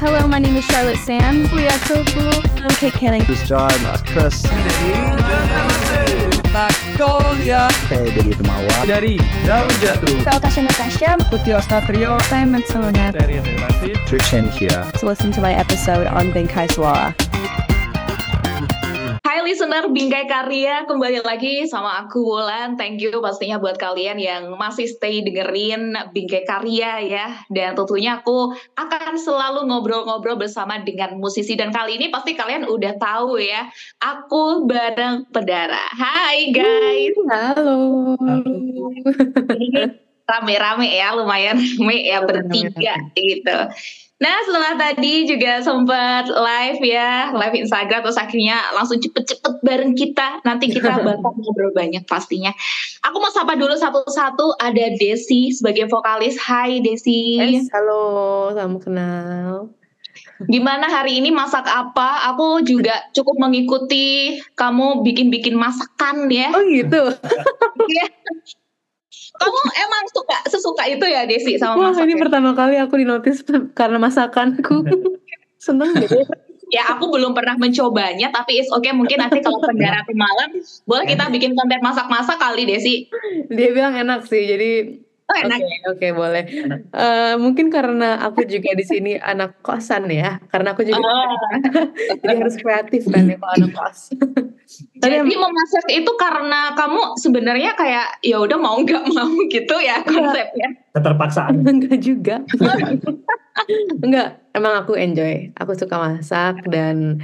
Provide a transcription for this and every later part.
Hello, my name is Charlotte Sands. We are so cool. I'm Kate Canning. This is John, uh, Chris. Magnolia Saya dari Temawa. dari Daun Jatuh Saya Tasha Natasha. Putih Ostatrio Simon Solonet. dari Relasi Trishan here. To listen to my episode on Bengkai Suara. Listener Bingkai Karya, kembali lagi sama aku Wulan. Thank you pastinya buat kalian yang masih stay dengerin Bingkai Karya ya. Dan tentunya aku akan selalu ngobrol-ngobrol bersama dengan musisi. Dan kali ini pasti kalian udah tahu ya, aku bareng Pedara. Hai guys. Halo. Ini rame-rame ya, lumayan rame ya bertiga gitu. Nah setelah tadi juga sempat live ya, live Instagram terus akhirnya langsung cepet-cepet bareng kita. Nanti kita bakal ngobrol banyak pastinya. Aku mau sapa dulu satu-satu. Ada Desi sebagai vokalis. Hai Desi. Yes, halo, salam kenal. Gimana hari ini masak apa? Aku juga cukup mengikuti kamu bikin-bikin masakan ya. Oh gitu. Kamu emang suka sesuka itu ya Desi sama Wah, masak? ini ya? pertama kali aku dinotis karena masakanku. Seneng gitu. Ya aku belum pernah mencobanya tapi is oke mungkin nanti kalau pendara malam boleh kita bikin konten masak-masak kali Desi. Dia bilang enak sih, jadi Oh oke, enak. oke boleh. Eh, mungkin karena aku juga di sini anak kosan ya, karena aku juga Oh. jadi harus kreatif kan ya kalau anak kos. Tapi Jadi memasak itu karena kamu sebenarnya kayak ya udah mau nggak mau gitu ya konsepnya. keterpaksaan enggak juga. enggak, emang aku enjoy. Aku suka masak dan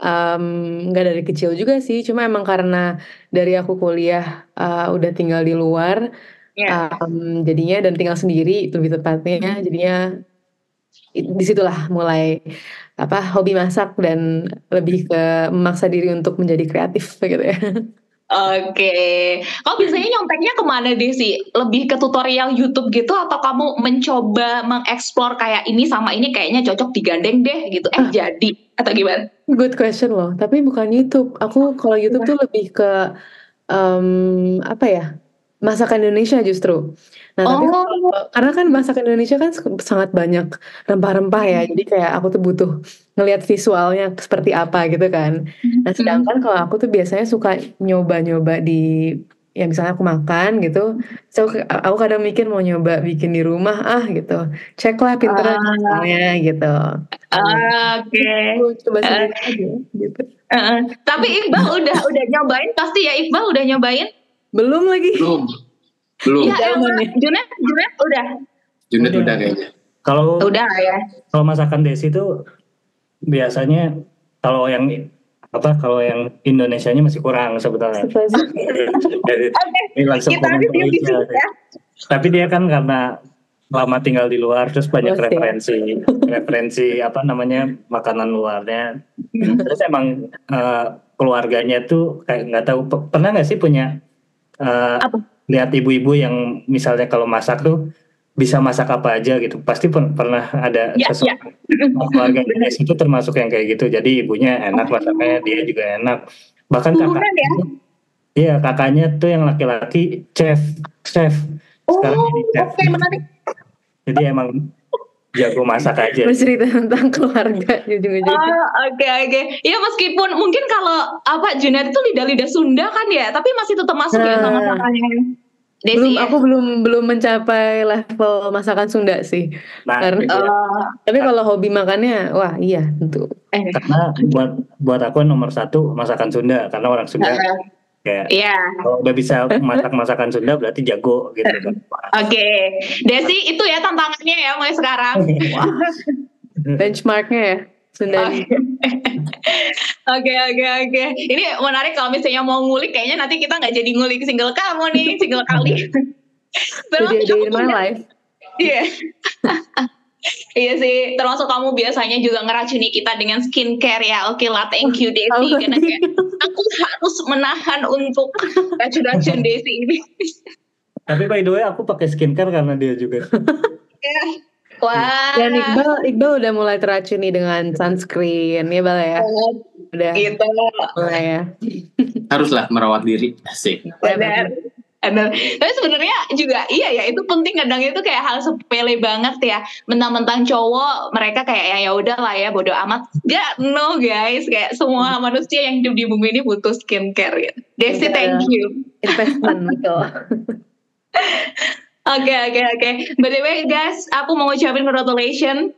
em, enggak dari kecil juga sih. Cuma emang karena dari aku kuliah eh, udah tinggal di luar, Ya. em, jadinya dan tinggal sendiri lebih tepatnya. Jadinya di situlah mulai apa hobi masak dan lebih ke memaksa diri untuk menjadi kreatif gitu ya. Oke. Kau biasanya nyonteknya ke mana Desi? Lebih ke tutorial YouTube gitu atau kamu mencoba mengeksplor kayak ini sama ini kayaknya cocok digandeng deh gitu. Eh jadi atau gimana? Good question loh, tapi bukan YouTube. Aku kalau YouTube tuh lebih ke em, apa ya? Masakan Indonesia justru. Nah, tapi Oh. kalau- karena kan masakan Indonesia kan sangat banyak rempah-rempah ya. Jadi kayak aku tuh butuh ngelihat visualnya seperti apa gitu kan. Nah, sedangkan kalau aku tuh biasanya suka nyoba-nyoba di ya misalnya aku makan gitu. So, aku kadang mikir mau nyoba bikin di rumah ah gitu. Cek lah Pinterest Ah. misalnya gitu. Oke. Aku coba sendiri aja gitu. Heeh. Tapi Iqbal udah udah nyobain pasti ya Iqbal udah nyobain? Belum lagi. belum belum Ya nih. Junet Junet udah. Junet Udah. udah kayaknya kalau Udah ya. kalau masakan Desi itu biasanya kalau yang apa kalau yang Indonesianya masih kurang sebetulnya Jadi, ini langsung Kita komen di sini ya. tapi dia kan karena lama tinggal di luar terus banyak siap. referensi referensi apa namanya makanan luarnya terus emang eh, keluarganya tuh kayak nggak tahu pe- pernah nggak sih punya eh, Apa? lihat ibu-ibu yang misalnya kalau masak tuh bisa masak apa aja gitu. Pasti pen- pernah ada Ya, sesuatu keluarga Indonesia itu termasuk yang kayak gitu. Jadi ibunya enak masaknya dia juga enak. Bahkan kakak ya. Iya, kakaknya tuh yang laki-laki chef chef. Oh, sekarang jadi chef. menarik. jadi emang jago masak aja bercerita tentang keluarga ujung-ujungnya. Oh, oke oke. Ya meskipun mungkin kalau apa Junet itu lidah-lidah Sunda kan ya, tapi masih tetap masuk ya sama Nah. masakannya. Desi belum ya. aku belum belum mencapai level masakan Sunda sih nah karena Oh, tapi kalau hobi makannya wah iya tentu eh, karena buat buat aku nomor satu masakan Sunda karena orang Sunda kayak Iya, kalau udah bisa masak masakan Sunda berarti jago gitu kan oke. Desi itu ya tantangannya ya mulai sekarang. benchmarknya ya Sunda Oke. Oke oke. Ini menarik kalau misalnya mau ngulik kayaknya nanti kita nggak jadi ngulik single kamu nih, single kali. in kamu my life Iya. Iya sih, termasuk kamu biasanya juga ngeracuni kita dengan skincare ya. Oke lah, thank you Desi. Oh, Karena kayak aku harus menahan untuk racun-racun Desi ini. tapi by the way aku pakai skincare karena dia juga Ya. Wah. dan Iqbal Iqbal udah mulai teracuni dengan sunscreen ya Bal ya udah Gitu. mulai ya haruslah merawat diri asik Benar. Benar. Tapi sebenarnya juga iya ya itu penting kadang itu kayak hal sepele banget ya. Mentang-mentang cowok mereka kayak ya ya udah lah ya bodoh amat. Gak no guys kayak semua manusia yang hidup di bumi ini butuh skincare ya. Desi Iya. thank you. investment gitu Oke oke oke. By the way guys, aku mau ngucapin congratulations.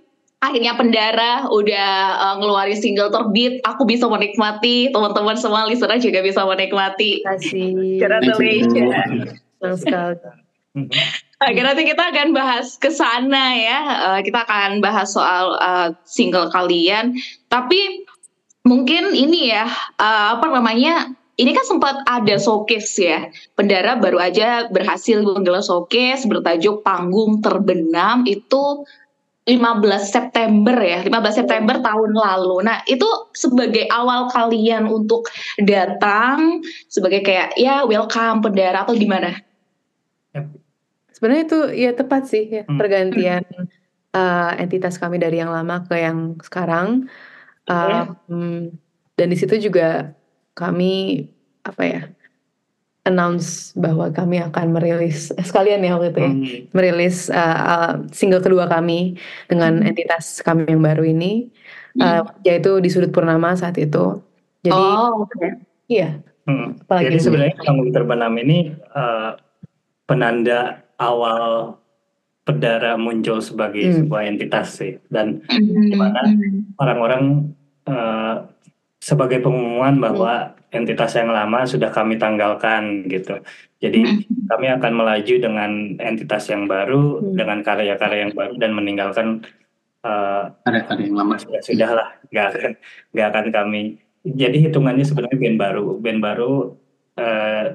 Akhirnya Pendara udah uh, ngeluarin single terbit. Aku bisa menikmati. Teman-teman semua listener juga bisa menikmati. Terima kasih Congratulations. Oke, nanti kita akan bahas ke sana ya. Eh, kita akan bahas soal eh, single kalian. Tapi mungkin ini ya, eh, apa namanya? Ini kan sempat ada showcase ya. Pendara baru aja berhasil menggelar showcase bertajuk Panggung Terbenam itu 15 September ya, 15 September tahun lalu. Nah, itu sebagai awal kalian untuk datang sebagai kayak ya welcome Pendara atau gimana? sebenarnya itu ya tepat sih ya Hmm. pergantian uh, entitas kami dari yang lama ke yang sekarang Iya. Um, dan di situ juga kami apa ya announce bahwa kami akan merilis eh, sekalian ya waktu itu ya Hmm. merilis uh, uh, single kedua kami dengan Hmm. entitas kami yang baru ini uh, yaitu di sudut purnama saat itu jadi oh, oke. iya Hmm. Apalagi Jadi sebenarnya panggung terbenam ini eh, penanda awal Pedara muncul sebagai Hmm. sebuah entitas sih dan Hmm. Gimana? orang-orang eh, sebagai pengumuman bahwa entitas yang lama sudah kami tanggalkan gitu. Jadi Hmm. kami akan melaju dengan entitas yang baru Hmm. dengan karya-karya yang baru dan meninggalkan eh, Karya-karya yang lama. sudah sudah lah nggak akan nggak akan kami jadi hitungannya sebenarnya band baru band baru eh,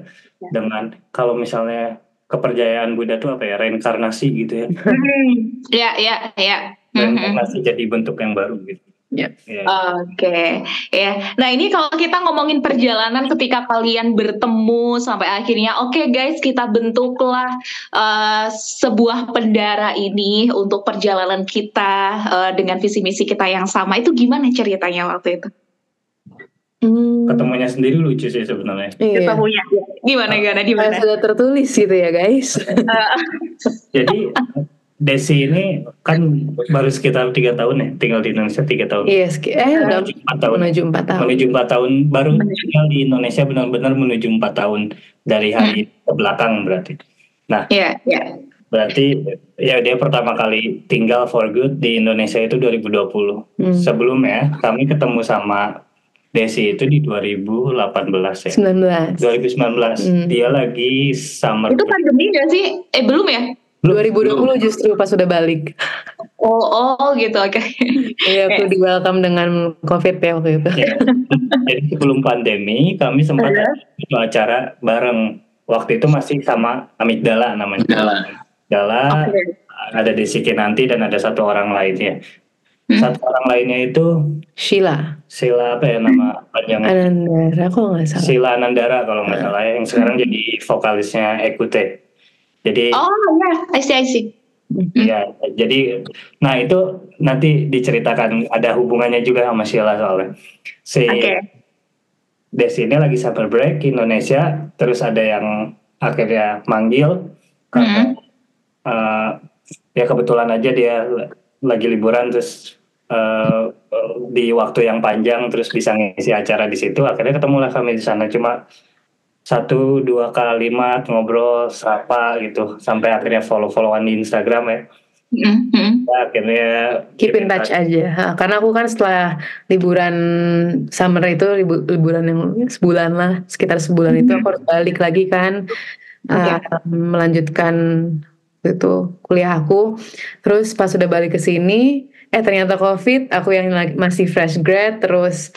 dengan kalau misalnya kepercayaan Buddha itu apa ya reinkarnasi gitu ya Hmm. Ya, ya, ya. Hmm. reinkarnasi jadi bentuk yang baru gitu Ya. Ya. Oke, ya. Nah ini kalau kita ngomongin perjalanan ketika kalian bertemu sampai akhirnya, oke guys kita bentuklah eh, sebuah pendara ini untuk perjalanan kita eh, dengan visi misi kita yang sama. Itu gimana ceritanya waktu itu? Hmm, ketemunya sendiri lucu sih sebenarnya iya. Ketemunya gimana gimana di Kayak mana? sudah tertulis gitu ya guys jadi Desi ini kan baru sekitar tiga tahun ya tinggal di Indonesia tiga tahun Iya, ski- eh udah menuju empat tahun menuju empat tahun. menuju empat tahun baru tinggal di Indonesia benar-benar menuju empat tahun dari hari ke belakang berarti Iya, iya. berarti ya dia pertama kali tinggal for good di Indonesia itu 2020 Hmm. sebelumnya kami ketemu sama Desi itu di 2018 ya 19. 2019 Hmm. dia lagi summer Itu pandemi gak sih? Eh belum ya? 2020 justru pas udah balik. Oh, oh gitu, oke. Iya, aku di welcome dengan COVID ya waktu itu. Ya. Jadi sebelum pandemi kami sempat ada satu acara bareng. Waktu itu masih sama Amigdala namanya. Amigdala. Amigdala, Oke. ada Desi Kinanti dan ada satu orang lainnya. Hmm. Satu orang lainnya itu Sheila, Sila apa ya nama panjangnya? Anandara kok nggak salah. Sila Nandara kalau nggak salah ya, yang sekarang jadi vokalisnya Ekute. Jadi Oh ya, I see, I see. ya jadi nah itu nanti diceritakan ada hubungannya juga sama Sheila soalnya. Si Oke. Desi ini lagi summer break di Indonesia, terus ada yang akhirnya manggil karena eh, ya kebetulan aja dia lagi liburan terus eh, di waktu yang panjang terus bisa ngisi acara di situ akhirnya ketemulah kami di sana cuma satu dua kalimat ngobrol sapa gitu sampai akhirnya follow followan di Instagram ya Mhm. Ya, akhirnya Keep in touch aja. Ha, karena aku kan setelah liburan summer itu libu- liburan yang ya, sebulan lah, sekitar sebulan itu aku harus balik lagi kan uh, melanjutkan itu kuliah aku. Terus pas sudah balik ke sini, eh ternyata COVID, aku yang masih fresh grad, terus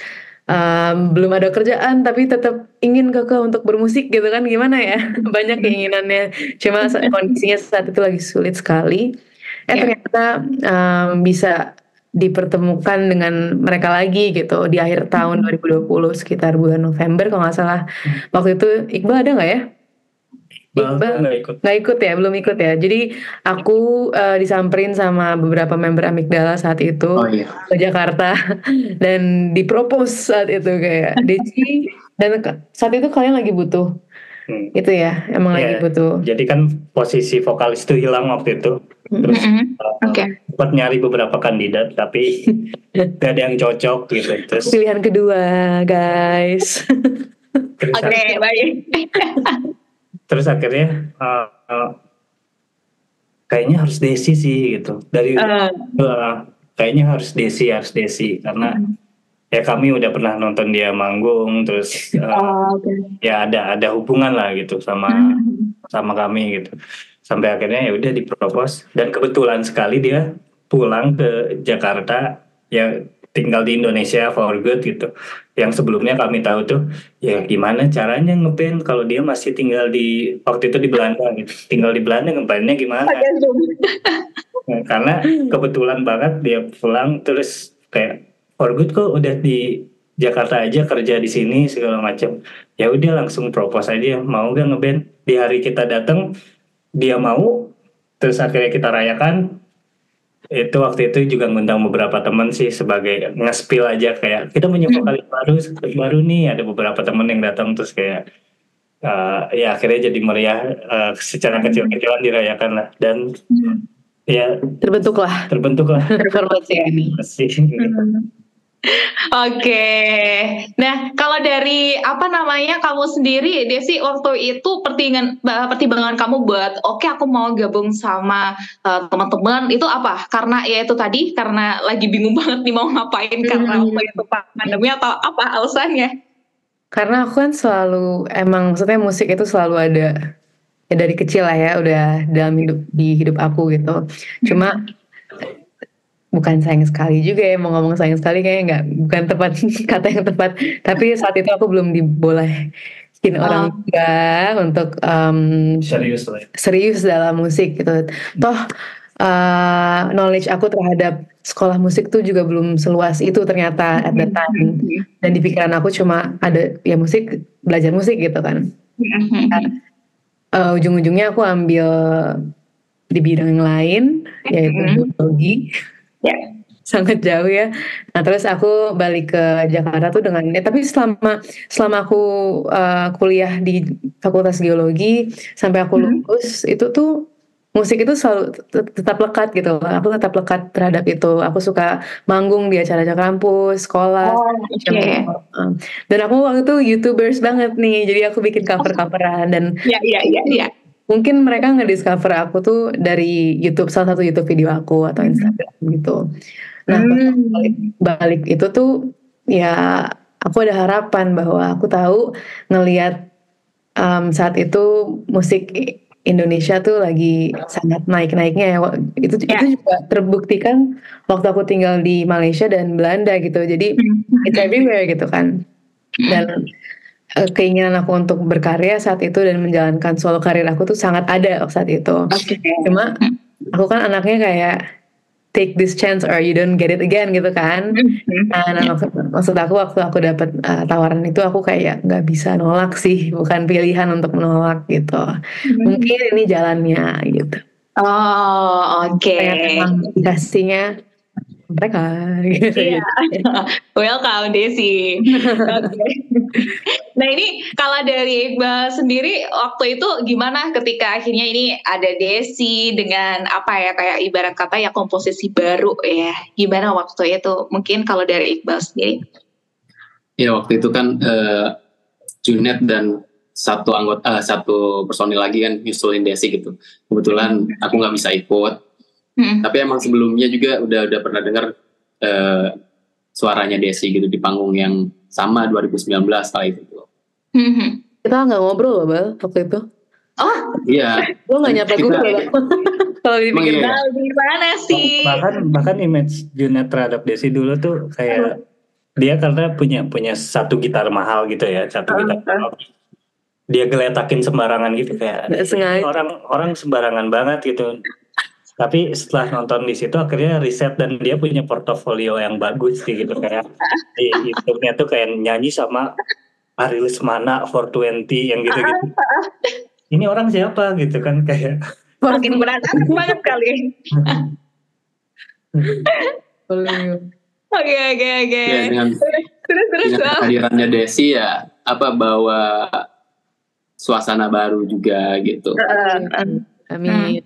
um, belum ada kerjaan tapi tetap ingin keke untuk bermusik gitu kan gimana ya? Banyak keinginannya. Cuma kondisinya saat itu lagi sulit sekali. Eh Ya. ternyata um, bisa dipertemukan dengan mereka lagi gitu di akhir tahun 2020 sekitar bulan November kalau nggak salah. Waktu itu Iqbal ada nggak ya Iqbal nggak ikut nggak ikut ya belum ikut ya jadi aku uh, disamperin sama beberapa member Amigdala saat itu Oh iya. ke Jakarta dan dipropose saat itu kayak Desi dan saat itu kalian lagi butuh Hmm. Itu ya, emang lagi Iya. butuh. Jadi kan posisi vokalis itu hilang waktu itu. Terus Mm-mm. uh, Oke. sempat nyari beberapa kandidat tapi gak ada yang cocok gitu. Terus, Pilihan kedua, guys. Oke, baik. terus akhirnya uh, uh, kayaknya harus Desi sih gitu. Dari Eh, uh, kayaknya harus Desi harus Desi karena ya kami udah pernah nonton dia manggung terus uh, oh, oke. ya ada ada hubungan lah gitu sama Hmm. sama kami gitu sampai akhirnya ya udah dipropos dan kebetulan sekali dia pulang ke Jakarta ya tinggal di Indonesia for good gitu yang sebelumnya kami tahu tuh ya gimana caranya ngeband kalau dia masih tinggal di waktu itu di Belanda gitu tinggal di Belanda ngebandnya gimana. Nah, karena kebetulan banget dia pulang terus kayak for good kok udah di Jakarta aja kerja di sini segala macam. Ya udah langsung propose aja mau gak ngeband di hari kita datang dia mau terus akhirnya kita rayakan itu waktu itu juga ngundang beberapa teman sih sebagai nge-spill aja kayak kita punya vokalis baru baru nih. Ada beberapa teman yang datang terus kayak eh, ya akhirnya jadi meriah eh, secara kecil-kecilan dirayakan lah. Dan ya Terbentuklah. terbentuklah. Formasi ini. Oke. Nah, kalau dari apa namanya kamu sendiri, Desi, waktu itu pertimbangan pertimbangan kamu buat oke aku mau gabung sama eh, teman-teman itu apa? Karena ya itu tadi karena lagi bingung banget nih mau ngapain karena Hmm. waktu itu pandemi atau apa alasannya? Karena aku kan selalu emang maksudnya musik itu selalu ada ya dari kecil lah ya udah dalam hidup di hidup aku gitu. Cuma bukan sayang sekali juga ya mau ngomong sayang sekali kayaknya nggak bukan tepat kata yang tepat. Tapi saat itu aku belum dibolehin orang tua untuk em, serius lah ya. serius dalam musik gitu. Toh eh, knowledge aku terhadap sekolah musik tuh juga belum seluas itu ternyata at the time. Dan di pikiran aku cuma ada ya musik belajar musik gitu kan. Eh, ujung-ujungnya aku ambil di bidang yang lain yaitu Mhm. biologi. Ya. Sangat jauh ya. Nah terus aku balik ke Jakarta tuh dengan ya, tapi selama selama aku eh, kuliah di Fakultas Geologi sampai aku Mhm. lulus itu tuh musik itu selalu tet- tetap lekat gitu. Aku tetap lekat terhadap itu. Aku suka manggung di acara-acara kampus, sekolah. Oh. Um, Dan aku waktu itu youtubers banget nih, jadi aku bikin cover-coveran dan Ya, ya, ya, ya. Mungkin mereka ngediscover aku tuh dari YouTube salah satu YouTube video aku atau Instagram gitu. Nah Hmm. balik, balik itu tuh ya aku ada harapan bahwa aku tahu ngelihat um, saat itu musik Indonesia tuh lagi sangat naik-naiknya ya. Itu Ya. itu juga terbuktikan waktu aku tinggal di Malaysia dan Belanda gitu. Jadi it's everywhere gitu kan. Dan eh, keinginan aku untuk berkarya saat itu dan menjalankan solo karir aku tuh sangat ada saat itu. Oke. Cuma aku kan anaknya kayak take this chance or you don't get it again gitu kan. Nah, nah, maksud, maksud aku waktu aku dapat uh, tawaran itu aku kayak nggak bisa nolak sih, bukan pilihan untuk menolak gitu. Mungkin ini jalannya gitu. Oh, oke. Kayak memang dikasihnya mereka gitu. Iya. Welcome Desi. Oke. Nah ini kalau dari Iqbal sendiri waktu itu gimana ketika akhirnya ini ada Desi dengan apa ya kayak ibarat kata ya komposisi baru ya. Gimana waktu itu? Mungkin kalau dari Iqbal sendiri. Ya waktu itu kan eh, Junet dan satu anggota eh, satu personil lagi kan nyusulin Desi gitu. Kebetulan aku nggak bisa ikut. Hmm. Tapi emang sebelumnya juga udah udah pernah dengar eh, suaranya Desi gitu di panggung yang sama 2019 kali itu. Hmm. Kita nggak ngobrol loh Bal waktu itu. Oh, Iya. Gue nggak nyapa gue. Kalau dipikir iya? gimana sih? bahkan bahkan image Junet terhadap Desi dulu tuh kayak dia karena punya punya satu gitar mahal gitu ya satu gitar mahal. dia geletakin sembarangan gitu kayak sengaja. orang orang sembarangan banget gitu tapi setelah nonton di situ akhirnya riset dan dia punya portofolio yang bagus sih gitu kayak di YouTube-nya tuh kayak nyanyi sama Ari Lesmana 420 yang gitu-gitu ini orang siapa gitu kan kayak Makin berantakan banget kali. Oke oke oke. Ya Terus terus dengan kehadirannya Desi ya apa bawa suasana baru juga gitu. Amin.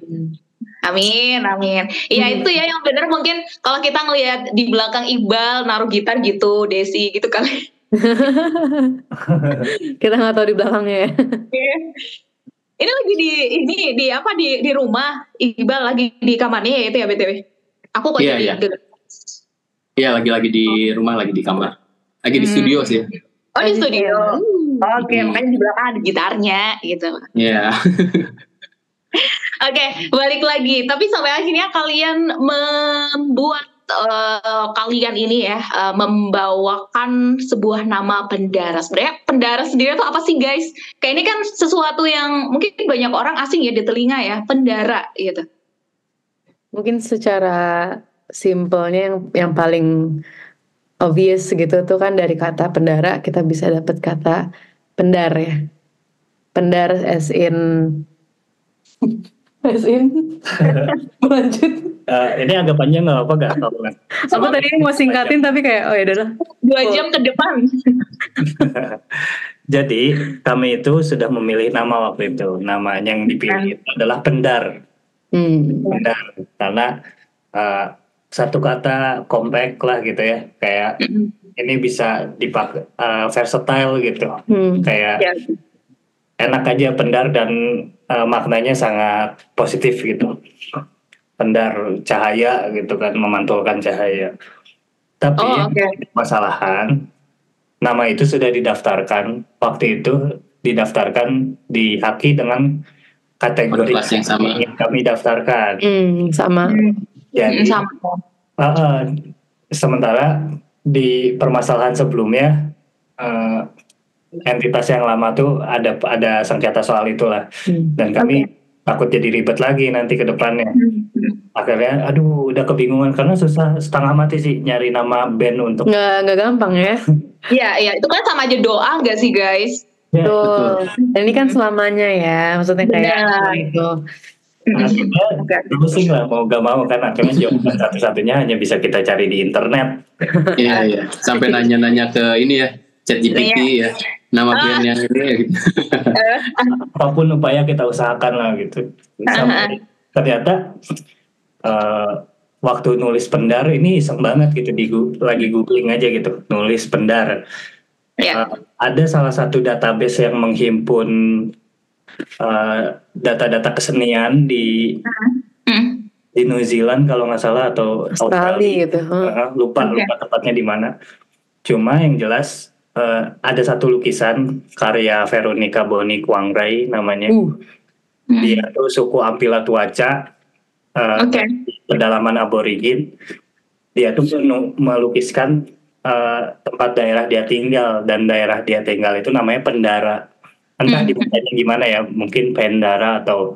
Amin, amin. Iya Hmm. itu ya yang benar mungkin kalau kita ngelihat di belakang Iqbal naruh gitar gitu, Desi gitu kali. Kita nggak tahu di belakangnya ya. ini lagi di ini di apa di di rumah Iqbal lagi di kamarnya ya itu ya btw. Aku kok Iya, jadi iya. geger. Iya lagi-lagi di rumah, lagi di kamar, lagi di Hmm. studio sih. Oh di studio. Oke, Hmm. makanya di belakang ada gitarnya gitu. Iya. Oke, balik lagi. Tapi sampai akhirnya kalian membuat eh, kalian ini ya eh, membawakan sebuah nama pendara. Sebenarnya pendara sendiri itu apa sih guys? Kayak ini kan sesuatu yang mungkin banyak orang asing ya di telinga ya, pendara gitu. Mungkin secara simpelnya yang yang paling obvious gitu tuh kan dari kata pendara kita bisa dapat kata pendar ya. Pendar as in as in lanjut. Eh, ini agak panjang nggak apa nggak tahu kan. Aku tadi mau singkatin tapi kayak oh ya udah. Dua Oh. jam ke depan. Jadi kami itu sudah memilih nama waktu itu. Nama yang dipilih itu adalah Pendar. Hmm. Pendar karena eh, satu kata compact lah gitu ya. Kayak ini bisa dipakai eh, versatile gitu. Hmm. Kayak Ya. Enak aja pendar dan eh, maknanya sangat positif gitu. Pendar cahaya gitu kan memantulkan cahaya. Tapi Oh, oke. masalahan nama itu sudah didaftarkan waktu itu didaftarkan di Haki dengan kategori yang sama. yang kami daftarkan. Hmm, sama. Jadi Sama. Uh, uh, sementara di permasalahan sebelumnya uh, entitas yang lama tuh ada ada sengketa soal itulah Hmm. dan kami takut jadi ribet lagi nanti ke depannya akhirnya aduh udah kebingungan karena susah setengah mati sih nyari nama band untuk Nggak nggak gampang ya. Iya, iya. Itu kan sama aja doa nggak sih guys? Ya, Tuh. Dan ini kan selamanya ya, maksudnya kayak Benar. itu. akhirnya pusing lah mau gak mau kan akhirnya jawaban satu-satunya hanya bisa kita cari di internet Iya, iya. Sampai nanya-nanya ke ini ya, chat GPT ya. Nama Ah. band yang ini ya gitu. apa pun upaya kita usahakan lah gitu sampai ternyata eh, waktu nulis pendar ini iseng banget gitu di lagi googling aja gitu nulis pendar Iya. Eh, ada salah satu database yang menghimpun eh, data-data kesenian di Hmm. di New Zealand kalau nggak salah atau Australia gitu. Huh? Eh, lupa Oke. lupa tepatnya di mana. Cuma yang jelas eh, ada satu lukisan karya Veronica Boni Kuangrai namanya. Uh, Hmm. Dia tuh suku Ampila Tuaca eh, Oke. pedalaman aborigin. Dia tuh melukiskan eh, tempat daerah dia tinggal dan daerah dia tinggal itu namanya Pendara. Entah Hmm. dibacanya gimana ya, mungkin Pendara atau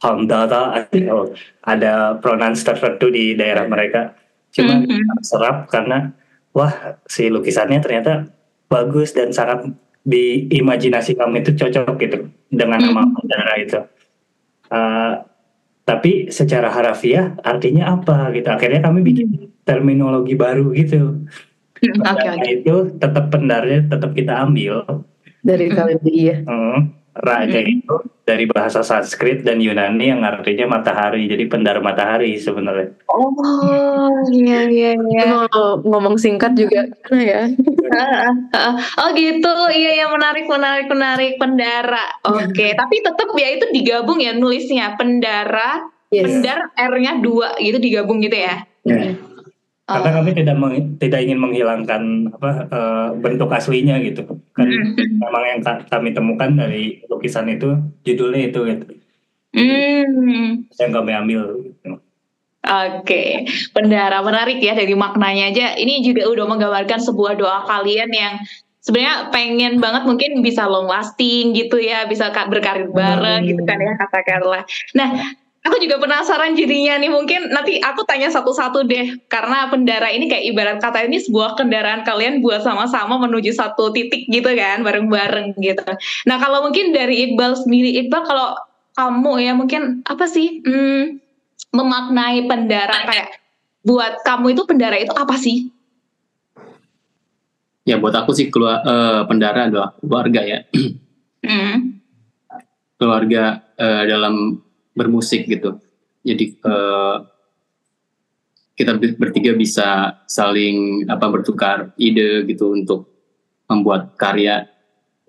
Hamdara atau ada pronouns tertentu di daerah mereka. Cuma Mhm. serap karena wah si lukisannya ternyata bagus dan sangat di imajinasi kami itu cocok gitu dengan nama Mhm. Pendara itu. Eh, tapi secara harafiah artinya apa gitu. Akhirnya kami bikin terminologi baru gitu. Hmm, Pendara oke. itu tetap pendarnya tetap kita ambil. dari KBBI ya. Hmm, Raja Mhm. itu dari bahasa Sanskrit dan Yunani yang artinya matahari. Jadi pendar matahari sebenarnya. Oh, iya, iya, iya. Mau ngomong singkat juga ya? Oh gitu, iya ya menarik, menarik, menarik. Pendara, oke. Tapi tetap ya itu digabung ya nulisnya pendara, Yes. pendar R-nya dua gitu digabung gitu ya. Ya. Oh. Karena kami tidak meng- tidak ingin menghilangkan apa eh, bentuk aslinya gitu. Kan Mhm. memang yang ka- kami temukan dari lukisan itu judulnya itu gitu. Hmm. Yang kami ambil. Gitu. Oke, pendara menarik ya dari maknanya aja. Ini juga udah menggambarkan sebuah doa kalian yang sebenarnya pengen banget mungkin bisa long lasting gitu ya, bisa ka- berkarir bareng gitu kan ya katakanlah. Nah, aku juga penasaran jadinya nih mungkin nanti aku tanya satu-satu deh karena pendara ini kayak ibarat kata ini sebuah kendaraan kalian buat sama-sama menuju satu titik gitu kan bareng-bareng gitu. Nah, kalau mungkin dari Iqbal sendiri, Iqbal kalau kamu ya mungkin apa sih? Hmm, memaknai pendara kayak buat kamu itu pendara itu apa sih? Ya buat aku sih keluar eh, pendara adalah keluarga ya. Hmm. keluarga eh, dalam bermusik gitu. Jadi eh, kita ber- bertiga bisa saling apa bertukar ide gitu untuk membuat karya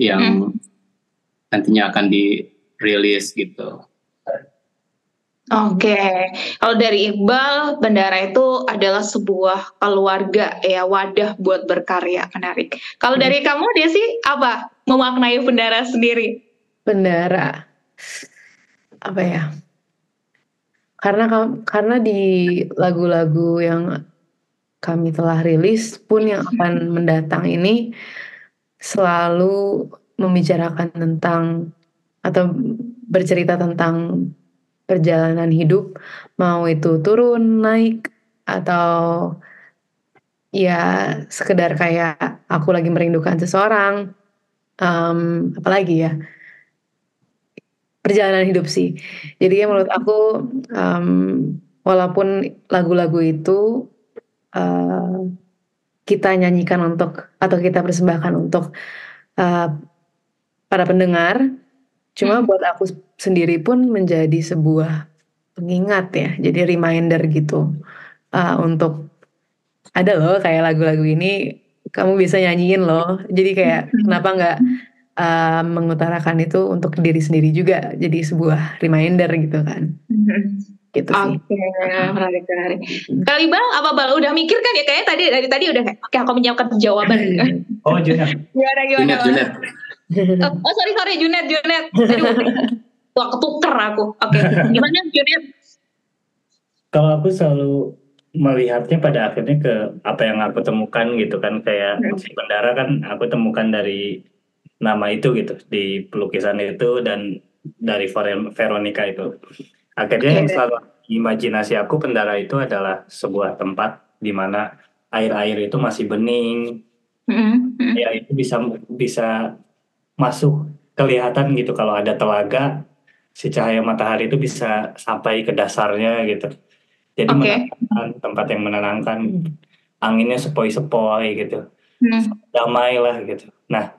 yang nantinya akan dirilis gitu. Oke, kalau dari Iqbal, Bendara itu adalah sebuah keluarga ya wadah buat berkarya menarik. Kalau dari kamu Desi apa memaknai Bendara sendiri? Bendara. Apa ya? Karena karena di lagu-lagu yang kami telah rilis pun yang akan mendatang ini selalu membicarakan tentang atau bercerita tentang perjalanan hidup, mau itu turun, naik, atau ya sekedar kayak aku lagi merindukan seseorang, em, apalagi ya perjalanan hidup sih. Jadi ya menurut aku em, walaupun lagu-lagu itu eh, kita nyanyikan untuk atau kita persembahkan untuk eh, para pendengar, cuma Hmm. buat aku sendiri pun menjadi sebuah pengingat ya, jadi reminder gitu eh, untuk ada loh kayak lagu-lagu ini kamu bisa nyanyiin loh. Jadi kayak kenapa nggak eh, mengutarakan itu untuk diri sendiri juga jadi sebuah reminder gitu kan. Gitu sih. Oke, menarik menarik. Kali Bal, apa Bal udah mikir kan ya kayaknya tadi dari tadi udah kayak oke aku menyiapkan jawaban. Oh Junet, gimana gimana? Junet? Junet. Oh, oh, sorry sorry Junet Junet. Wah ketuker aku. Oke, gimana Junet? kalau aku selalu melihatnya pada akhirnya ke apa yang aku temukan gitu kan kayak si bendara kan aku temukan dari nama itu gitu di pelukisan itu dan dari Vero- Veronica itu. Akhirnya yang selalu imajinasi aku bendara itu adalah sebuah tempat di mana air-air itu masih bening. Mm, mm. ya itu bisa bisa masuk kelihatan gitu kalau ada telaga si cahaya matahari itu bisa sampai ke dasarnya gitu. Jadi Oke. menenangkan tempat yang menenangkan. Anginnya sepoi-sepoi gitu. Hmm, damai lah gitu. Nah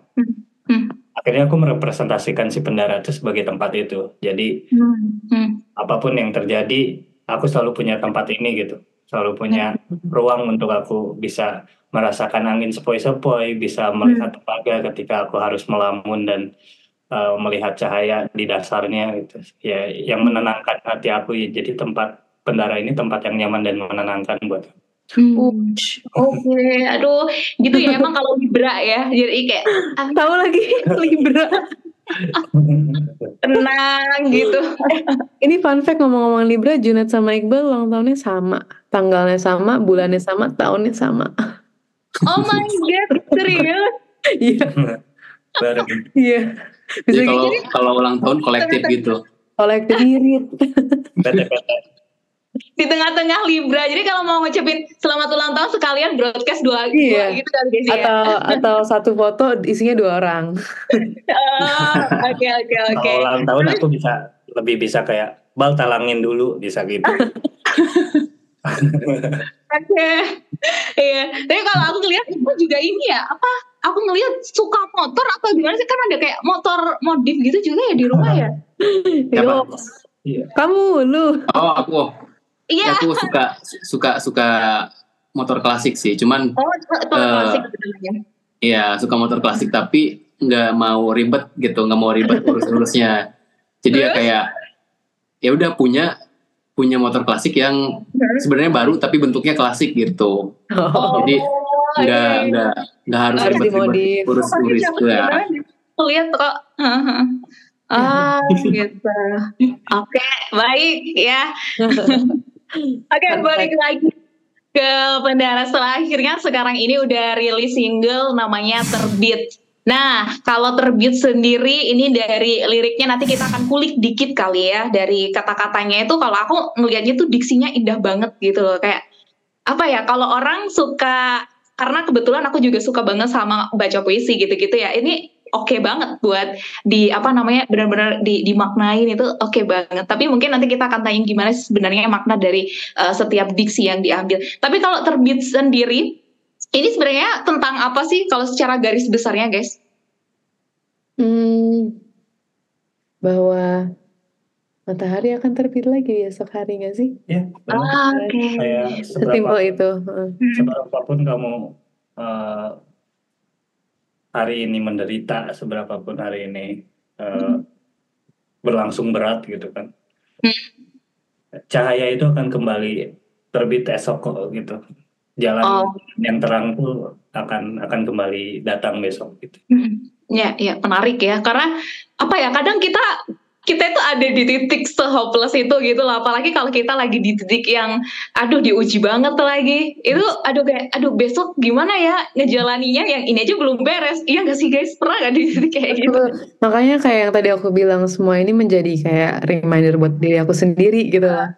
hmm, akhirnya aku merepresentasikan si pendara itu sebagai tempat itu. Jadi hmm, hmm. apa pun yang terjadi aku selalu punya tempat ini gitu. Selalu punya ruang untuk aku bisa merasakan angin sepoi-sepoi bisa melihat telaga ketika aku harus melamun dan uh, melihat cahaya di dasarnya gitu. Ya yang menenangkan hati aku. Ya jadi tempat pendara ini tempat yang nyaman dan menenangkan buat aku. Ush. Oke, aduh, gitu ya emang kalau Libra ya, jadi kayak ah, Tahu lagi Libra. tenang gitu. Ini fun fact ngomong-ngomong Libra, Junet sama Iqbal ulang tahunnya sama, tanggalnya sama, bulannya sama, tahunnya sama. Oh my god, serius? Iya, Bareng. iya. Bisa Jadi kalau gitu kalau ulang tahun kolektif gitu. kolektif irit. Di tengah-tengah Libra, jadi kalau mau ngucapin selamat ulang tahun sekalian broadcast dua, dua Iya. gitu kali Desi ya. Atau atau satu foto isinya dua orang. Oh, Oke oke oke. Kalau ulang tahun aku bisa lebih bisa kayak bal talangin dulu bisa gitu Oke, iya. Tapi kalau aku ngeliat itu juga ini ya, apa? Aku ngeliat suka motor atau gimana sih? Kan ada kayak motor modif gitu juga ya di rumah ya. Siapa? Yo, Iya. kamu lu. Oh aku, Iya. aku suka suka suka motor klasik sih. Cuman Oh, itu Eh, klasik sebenarnya. Iya suka motor klasik tapi nggak mau ribet gitu, nggak mau ribet urus-urusnya. Jadi ya kayak ya udah punya punya motor klasik yang sebenarnya baru tapi bentuknya klasik gitu. Oh. Jadi nggak iya, iya. nggak nggak harus ribet-ribet urus-urus ya. sih? Lihat kok. Ah, gitu. Oke, baik ya. Oke, balik lagi ke Pendara setelah akhirnya sekarang ini udah rilis single namanya Terbit. Nah, kalau Terbit sendiri ini dari liriknya nanti kita akan kulik dikit kali ya dari kata-katanya itu kalau aku ngelihatnya tuh diksinya indah banget gitu loh kayak apa ya kalau orang suka karena kebetulan aku juga suka banget sama baca puisi gitu-gitu ya. Ini oke banget buat di apa namanya benar-benar di dimaknain itu oke banget. Tapi mungkin nanti kita akan tanya gimana sih sebenarnya makna dari uh, setiap diksi yang diambil. Tapi kalau terbit sendiri ini sebenarnya tentang apa sih kalau secara garis besarnya, guys? Hmm, bahwa matahari akan terbit lagi besok hari nggak sih? Ya, benar. Ah, Oke. Kayak Sesimpel seberapa, itu. heeh. seberapapun kamu eh, hari ini menderita, seberapapun hari ini eh, berlangsung berat gitu kan. Cahaya itu akan kembali terbit esok kok gitu. Jalan Oh. yang terang tuh akan akan kembali datang besok gitu. Hmm, Ya, ya menarik ya. Karena apa ya? Kadang kita kita itu ada di titik se-hopeless itu gitu loh. Apalagi kalau kita lagi di titik yang aduh diuji banget lagi. Itu aduh kayak aduh besok gimana ya ngejalaninya yang ini aja belum beres. Iya gak sih guys? Pernah gak di titik kayak gitu? Makanya kayak yang tadi aku bilang semua ini menjadi kayak reminder buat diri aku sendiri gitu loh.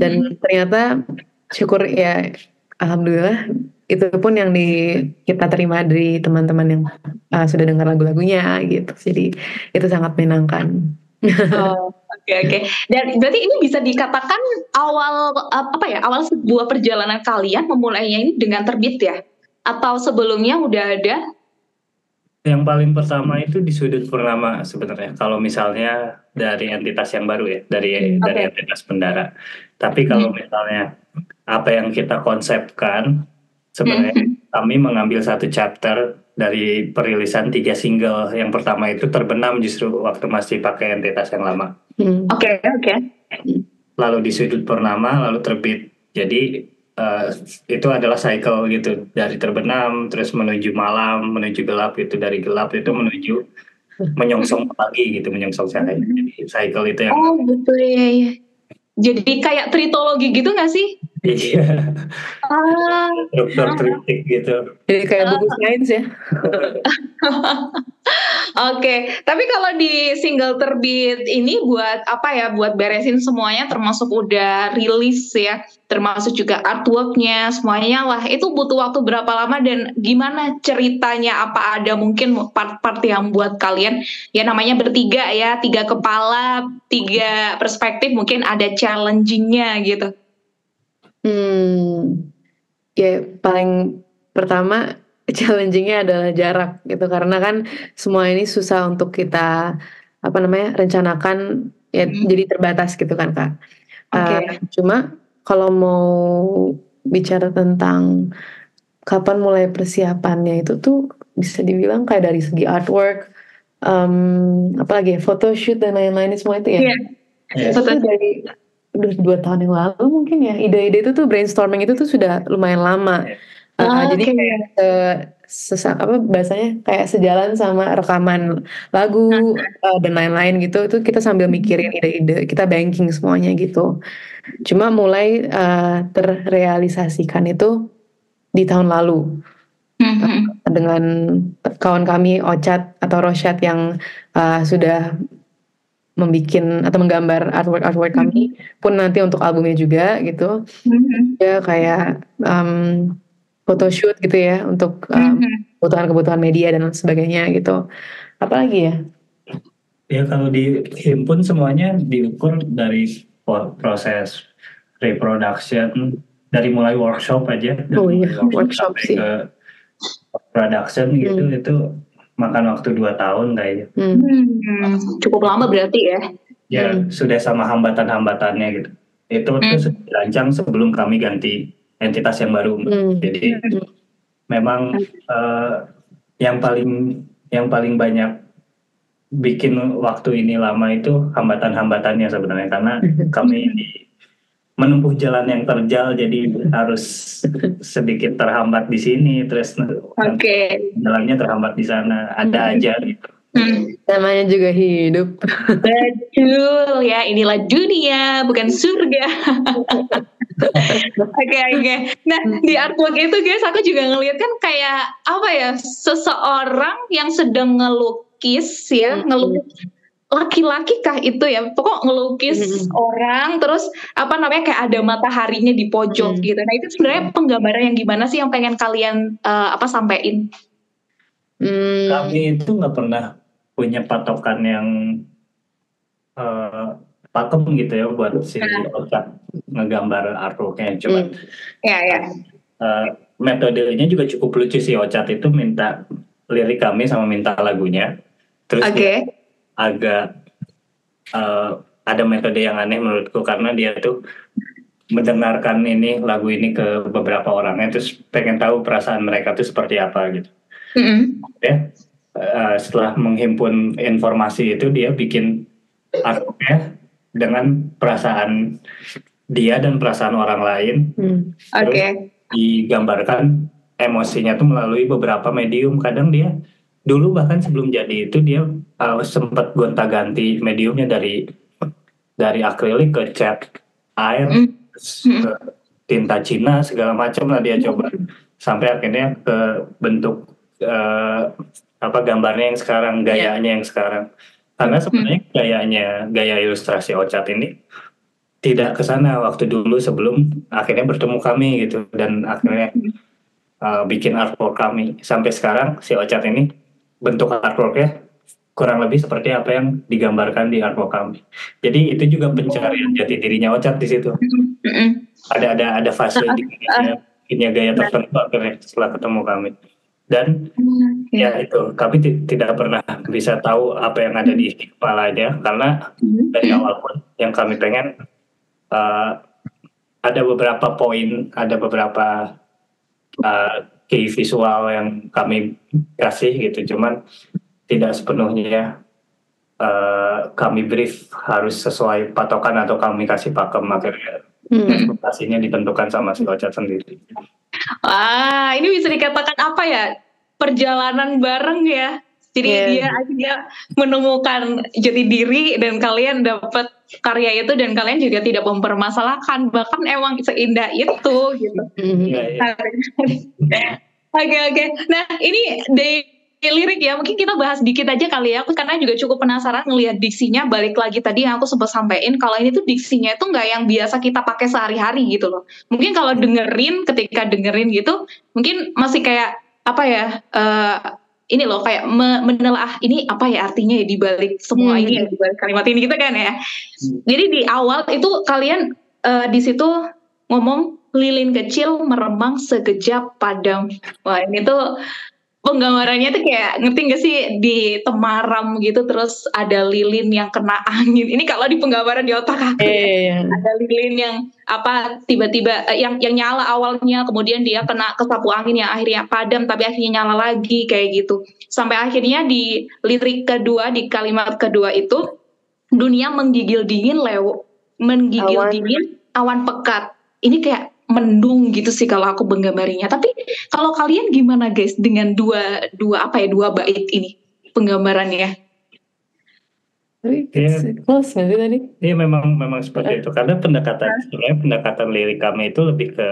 Dan ternyata syukur ya alhamdulillah itu pun yang di kita terima dari teman-teman yang uh, sudah dengar lagu-lagunya gitu. Jadi itu sangat menyenangkan. Oh, Oke oke. Dan berarti ini bisa dikatakan awal apa ya? Awal sebuah perjalanan kalian memulainya ini dengan terbit ya? Atau sebelumnya udah ada? Yang paling pertama itu di sudut purnama sebenarnya. Kalau misalnya dari entitas yang baru ya, dari Hmm, dari entitas pendara. Tapi kalau misalnya apa yang kita konsepkan, sebenarnya Hmm. kami mengambil satu chapter dari perilisan tiga single. Yang pertama itu terbenam justru waktu masih pakai entitas yang lama. Hmm. Oke oke. Lalu di sudut purnama, lalu terbit. Jadi eh, itu adalah cycle gitu dari terbenam terus menuju malam menuju gelap itu dari gelap itu menuju menyongsong pagi gitu menyongsong cahaya jadi cycle itu yang Oh betul ya, ya. Jadi kayak tritologi gitu gak sih? Iya Ah, struktur triptik gitu Jadi kayak buku sains ya. Oke, tapi kalau di single terbit ini buat apa ya? Buat beresin semuanya, termasuk udah rilis ya, termasuk juga artworknya, semuanya lah. Itu butuh waktu berapa lama dan gimana ceritanya? Apa ada mungkin part-part yang buat kalian ya namanya bertiga ya, tiga kepala, tiga perspektif, mungkin ada challengingnya gitu. Hmm, ya paling pertama challengingnya adalah jarak gitu karena kan semua ini susah untuk kita apa namanya rencanakan ya Hmm. jadi terbatas gitu kan kak. Oke. Uh, cuma kalau mau bicara tentang kapan mulai persiapannya itu tuh bisa dibilang kayak dari segi artwork, um, apalagi ya, photoshoot dan lain-lain semua itu ya. Iya. Ya, Itu tuh dari udah dua tahun yang lalu mungkin ya ide-ide itu tuh brainstorming itu tuh sudah lumayan lama. Uh, Ah, jadi oke. kayak eh, sesa- apa bahasanya kayak sejalan sama rekaman lagu uh, dan lain-lain gitu itu kita sambil mikirin ide-ide kita banking semuanya gitu. Cuma mulai uh, terrealisasikan itu di tahun lalu Mhm. dengan kawan kami Ocat atau Rosyad yang uh, sudah membikin atau menggambar artwork artwork kami pun nanti untuk albumnya juga gitu Mhm. ya kayak um, photoshoot gitu ya untuk um, Mhm. kebutuhan-kebutuhan media dan sebagainya gitu apalagi ya ya kalau dihimpun semuanya diukur dari proses reproduction dari mulai workshop aja dari Oh iya, mulai workshop sampai sih. ke production gitu Hmm. itu makan waktu dua tahun kayaknya Hmm. Hmm, cukup lama berarti ya. ya Hmm. sudah sama hambatan-hambatannya gitu itu tuh Hmm. sudah dirancang sebelum kami ganti entitas yang baru Hmm. jadi memang eh, yang paling yang paling banyak bikin waktu ini lama itu hambatan-hambatannya sebenarnya karena kami di- menempuh jalan yang terjal jadi harus sedikit terhambat di sini terus Oke. jalannya terhambat di sana ada aja gitu Hmm. namanya juga hidup Betul ya, inilah dunia bukan surga. Oke oke. Nah di artwork itu guys, aku juga ngeliat kan kayak apa ya, seseorang yang sedang ngelukis ya, Hmm. ngelukis laki-laki kah itu ya, pokok ngelukis Hmm. orang, terus apa namanya kayak ada mataharinya di pojok Hmm. gitu. Nah itu sebenarnya penggambaran yang gimana sih yang pengen kalian eh, apa sampein? Hmm. kami itu nggak pernah punya patokan yang eh, pakem gitu ya buat si Ocat ngegambar artworknya cuma Hmm. Ya ya. eh, metodenya juga cukup lucu sih Ocat itu minta lirik kami sama minta lagunya terus Oke. dia agak eh, ada metode yang aneh menurutku karena dia tuh mendengarkan ini lagu ini ke beberapa orang terus pengen tahu perasaan mereka tuh seperti apa gitu Mm-mm. ya Eh, setelah menghimpun informasi itu dia bikin artworknya dengan perasaan dia dan perasaan orang lain Hmm. Oke. digambarkan emosinya tuh melalui beberapa medium kadang dia dulu bahkan sebelum jadi itu dia uh, sempat gonta-ganti mediumnya dari dari akrilik ke cat air Mm. ke tinta Cina segala macam lah dia coba. Sampai akhirnya ke bentuk uh, apa gambarnya yang sekarang gayanya yang sekarang. Karena sebenarnya gayanya gaya ilustrasi Ocat ini tidak ke sana waktu dulu sebelum akhirnya bertemu kami gitu. Dan akhirnya uh, bikin artwork kami. Sampai sekarang si Ocat ini bentuk artworknya kurang lebih seperti apa yang digambarkan di artwork kami jadi itu juga pencarian jati dirinya Ocat di situ. Ada ada ada fase di punya, punya gaya tertentu akhirnya setelah ketemu kami. Dan ya itu kami ti- tidak pernah bisa tahu apa yang ada di isi kepalanya karena dari awal pun yang kami pengen uh, ada beberapa poin ada beberapa uh, key visual yang kami kasih gitu. Cuman tidak sepenuhnya uh, kami brief harus sesuai patokan atau kami kasih pakem akhirnya Hmm. ditentukan sama si Ocat sendiri. Wah, ini bisa dikatakan apa ya? Perjalanan bareng ya. Jadi Iya. dia akhirnya menemukan jati diri dan kalian dapat karya itu dan kalian juga tidak mempermasalahkan bahkan emang seindah itu gitu. Hmm. Iya, iya. Oke oke. Nah ini dari lirik ya mungkin kita bahas dikit aja kali ya. Aku karena juga cukup penasaran ngelihat diksinya. Balik lagi tadi yang aku sempat sampaikan kalau ini tuh diksinya itu nggak yang biasa kita pakai sehari-hari gitu loh. Mungkin kalau dengerin ketika dengerin gitu mungkin masih kayak apa ya? eh, ini loh kayak me- menelaah ini apa ya artinya ya di balik semua Hmm. ini ya di balik kalimat ini gitu kan ya. Hmm. Jadi di awal itu kalian eh, di situ ngomong lilin kecil meremang sekejap padam. Wah ini tuh penggambarannya tuh kayak ngerti gak sih di temaram gitu terus ada lilin yang kena angin. Ini kalau di penggambaran di otak aku Iya, ya. iya, iya. Ada lilin yang apa tiba-tiba eh, yang yang nyala awalnya kemudian dia kena kesapu angin yang akhirnya padam tapi akhirnya nyala lagi kayak gitu. Sampai akhirnya di lirik kedua di kalimat kedua itu dunia menggigil dingin lew menggigil Awan. dingin awan pekat. Ini kayak mendung gitu sih kalau aku menggambarinya. Tapi kalau kalian gimana guys dengan dua dua apa ya dua bait ini penggambarannya? Iya. close sih tadi? Iya memang memang seperti itu karena pendekatan sebenarnya pendekatan lirik kami itu lebih ke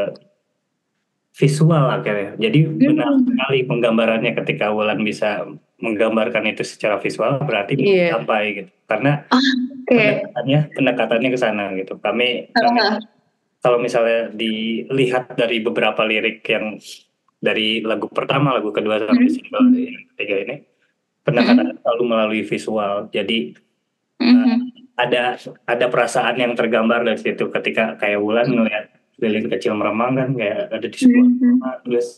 visual akhirnya. Jadi benar sekali penggambarannya ketika Wulan bisa menggambarkan itu secara visual berarti Iya. mencapai gitu. Karena Oke. pendekatannya pendekatannya ke sana gitu. Kami, kami Ah. Kalau misalnya dilihat dari beberapa lirik yang dari lagu pertama, lagu kedua sampai Hmm. single yang ketiga ini, pendekatan selalu melalui visual. Jadi Mhm. ada ada perasaan yang tergambar dari situ ketika kayak Wulan ngelihat lilin kecil meremang kan kayak ada di sebuah Mhm. rumah, terus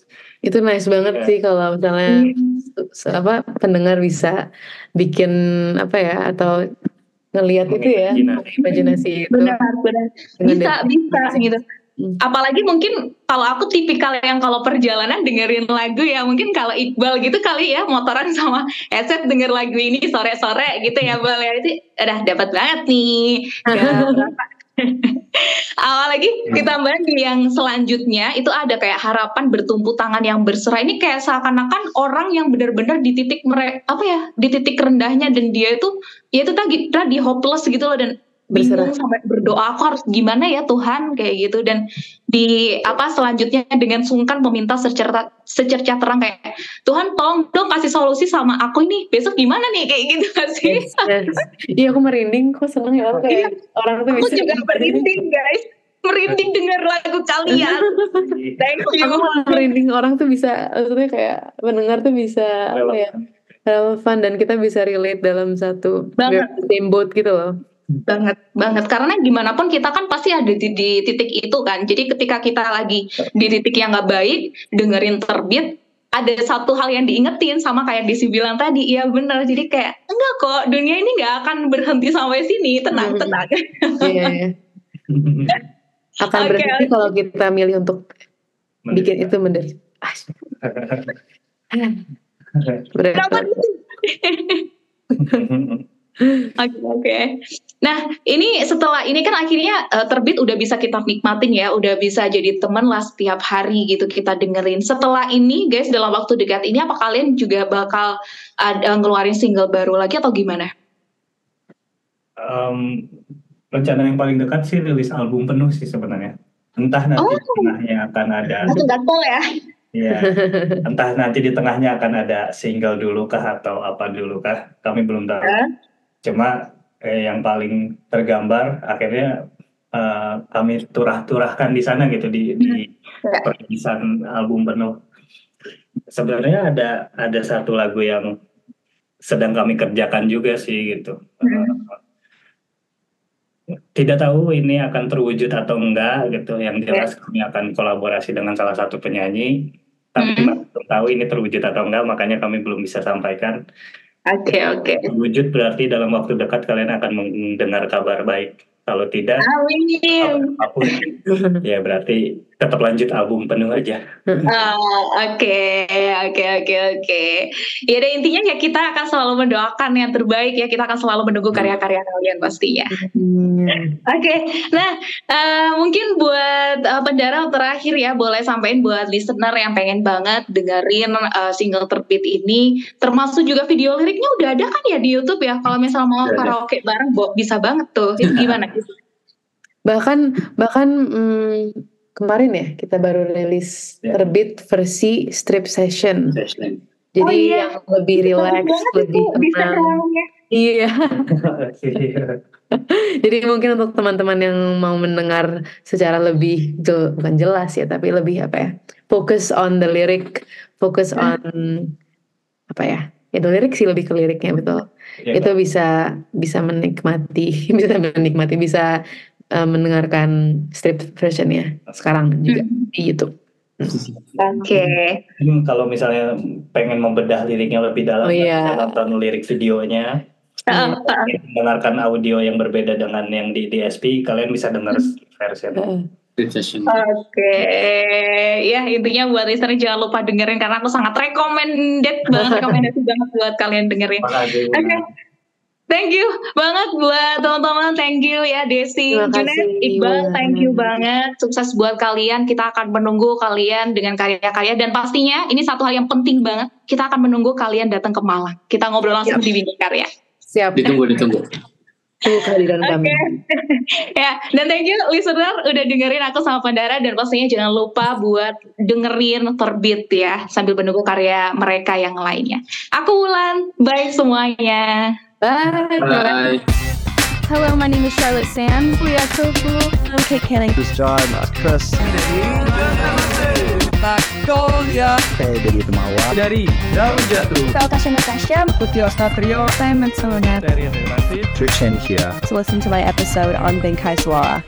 Itu nice banget Iya. sih kalau misalnya Mhm. se- apa pendengar bisa bikin apa ya atau ngelihat itu ya Imajinasi. itu Benar, benar. dengan Bisa, bisa gitu. Hmm. Apalagi mungkin kalau aku tipikal yang kalau perjalanan dengerin lagu ya mungkin kalau Iqbal gitu kali ya motoran sama headset denger lagu ini sore-sore gitu ya Bal ya itu udah dapat banget nih. Ya, berasa. Apalagi ditambah di yang selanjutnya itu ada kayak harapan bertumpu tangan yang berserah ini kayak seakan-akan orang yang benar-benar di titik mere apa ya di titik rendahnya dan dia itu ya itu tadi tadi hopeless gitu loh dan Berserah. sampai berdoa aku harus gimana ya Tuhan? kayak gitu. Dan di apa selanjutnya dengan sungkan meminta secerca secerca terang kayak Tuhan tolong dong kasih solusi sama aku ini. Besok gimana nih? kayak gitu gak sih? Yes, yes. Iya aku merinding. Kok seneng ya orang kayak orang tuh aku bisa juga merinding guys. Merinding dengar lagu kalian. Thank you. Aku merinding. Orang tuh bisa maksudnya kayak mendengar tuh bisa apa ya relevan dan kita bisa relate dalam satu Banget. same boat gitu loh banget banget karena gimana pun kita kan pasti ada di, di titik itu kan jadi ketika kita lagi di titik yang nggak baik dengerin terbit ada satu hal yang diingetin sama kayak Desi bilang tadi, iya bener. Jadi kayak enggak kok dunia ini nggak akan berhenti sampai sini, tenang Hmm. tenang. Iya, iya. Akan Oke, berhenti kalau kita milih untuk bikin itu menderita. Berat. Kenapa gitu? Oke oke. Nah ini setelah ini kan akhirnya eh, terbit udah bisa kita nikmatin ya, udah bisa jadi teman lah setiap hari gitu kita dengerin. Setelah ini guys dalam waktu dekat ini apa kalian juga bakal ada ngeluarin single baru lagi atau gimana? Em, rencana yang paling dekat sih rilis album penuh sih sebenarnya. Entah nanti Oh. di tengahnya akan ada, gatel ya? ya, entah nanti di tengahnya akan ada single dulu kah atau apa dulu kah, kami belum tahu. Hah? Cuma eh, yang paling tergambar akhirnya eh, kami turah-turahkan di sana gitu di, di Ya. perilisan album penuh. Sebenarnya ada ada satu lagu yang sedang kami kerjakan juga sih gitu. Eh, Tidak tahu ini akan terwujud atau enggak gitu. Yang jelas kami akan kolaborasi dengan salah satu penyanyi. Tapi masih belum tahu ini terwujud atau enggak, makanya kami belum bisa sampaikan. Oke oke. Terwujud berarti dalam waktu dekat kalian akan mendengar kabar baik. Kalau tidak, Amin. apa pun, ya berarti tetap lanjut album penuh aja. Ah, Oke, oke, oke, oke. Ya, ada intinya ya kita akan selalu mendoakan yang terbaik ya. Kita akan selalu menunggu karya-karya kalian pastinya. Hmm. Oke, nah eh, mungkin buat eh, pendara terakhir ya boleh sampaikan buat listener yang pengen banget dengerin eh, single terbit ini, termasuk juga video liriknya udah ada kan ya di YouTube ya. Kalau misalnya mau karaoke bareng, bisa banget tuh. Itu gimana? bahkan bahkan hmm, kemarin ya kita baru rilis Ya. terbit versi strip session. Jadi Oh iya. yang lebih relax lebih tenang. iya. Jadi mungkin untuk teman-teman yang mau mendengar secara lebih jel- bukan jelas ya tapi lebih apa ya fokus on the lyric fokus on apa ya itu lirik sih lebih ke liriknya betul. Ya, itu bisa bisa menikmati bisa menikmati bisa uh, mendengarkan strip versionnya sekarang juga di YouTube. Oke. mungkin kalau misalnya pengen membedah liriknya lebih dalam, Oh, iya. bisa nonton lirik videonya, Ah, ah. mendengarkan audio yang berbeda dengan yang di DSP, kalian bisa dengar version. Street session. Oke, ya intinya buat listener jangan lupa dengerin karena aku sangat recommended banget, rekomendasi banget buat kalian dengerin. Oke, thank you banget buat teman-teman, thank you ya Desi, Junet, Iqbal, thank you banget, sukses buat kalian. Kita akan menunggu kalian dengan karya-karya dan pastinya ini satu hal yang penting banget, kita akan menunggu kalian datang ke Malang. Kita ngobrol langsung di Bintang Karya. Siap. Ditunggu, ditunggu. Tunggu kehadiran kami. ya, dan thank you listener udah dengerin aku sama Pandara dan pastinya jangan lupa buat dengerin terbit ya sambil menunggu karya mereka yang lainnya. Aku Wulan, bye semuanya. Bye. Bye. Hello, my name is Charlotte Sam. Leah Tofu. I'm Kate Canning. This is John, Mas Chris. Saya dari Temawa. dari Daun Jatuh Saya Tasha Natasha. Putih Ostatrio Saya Matsuna. dari Relatif Trishan here. To listen to my episode on Benkai Suara.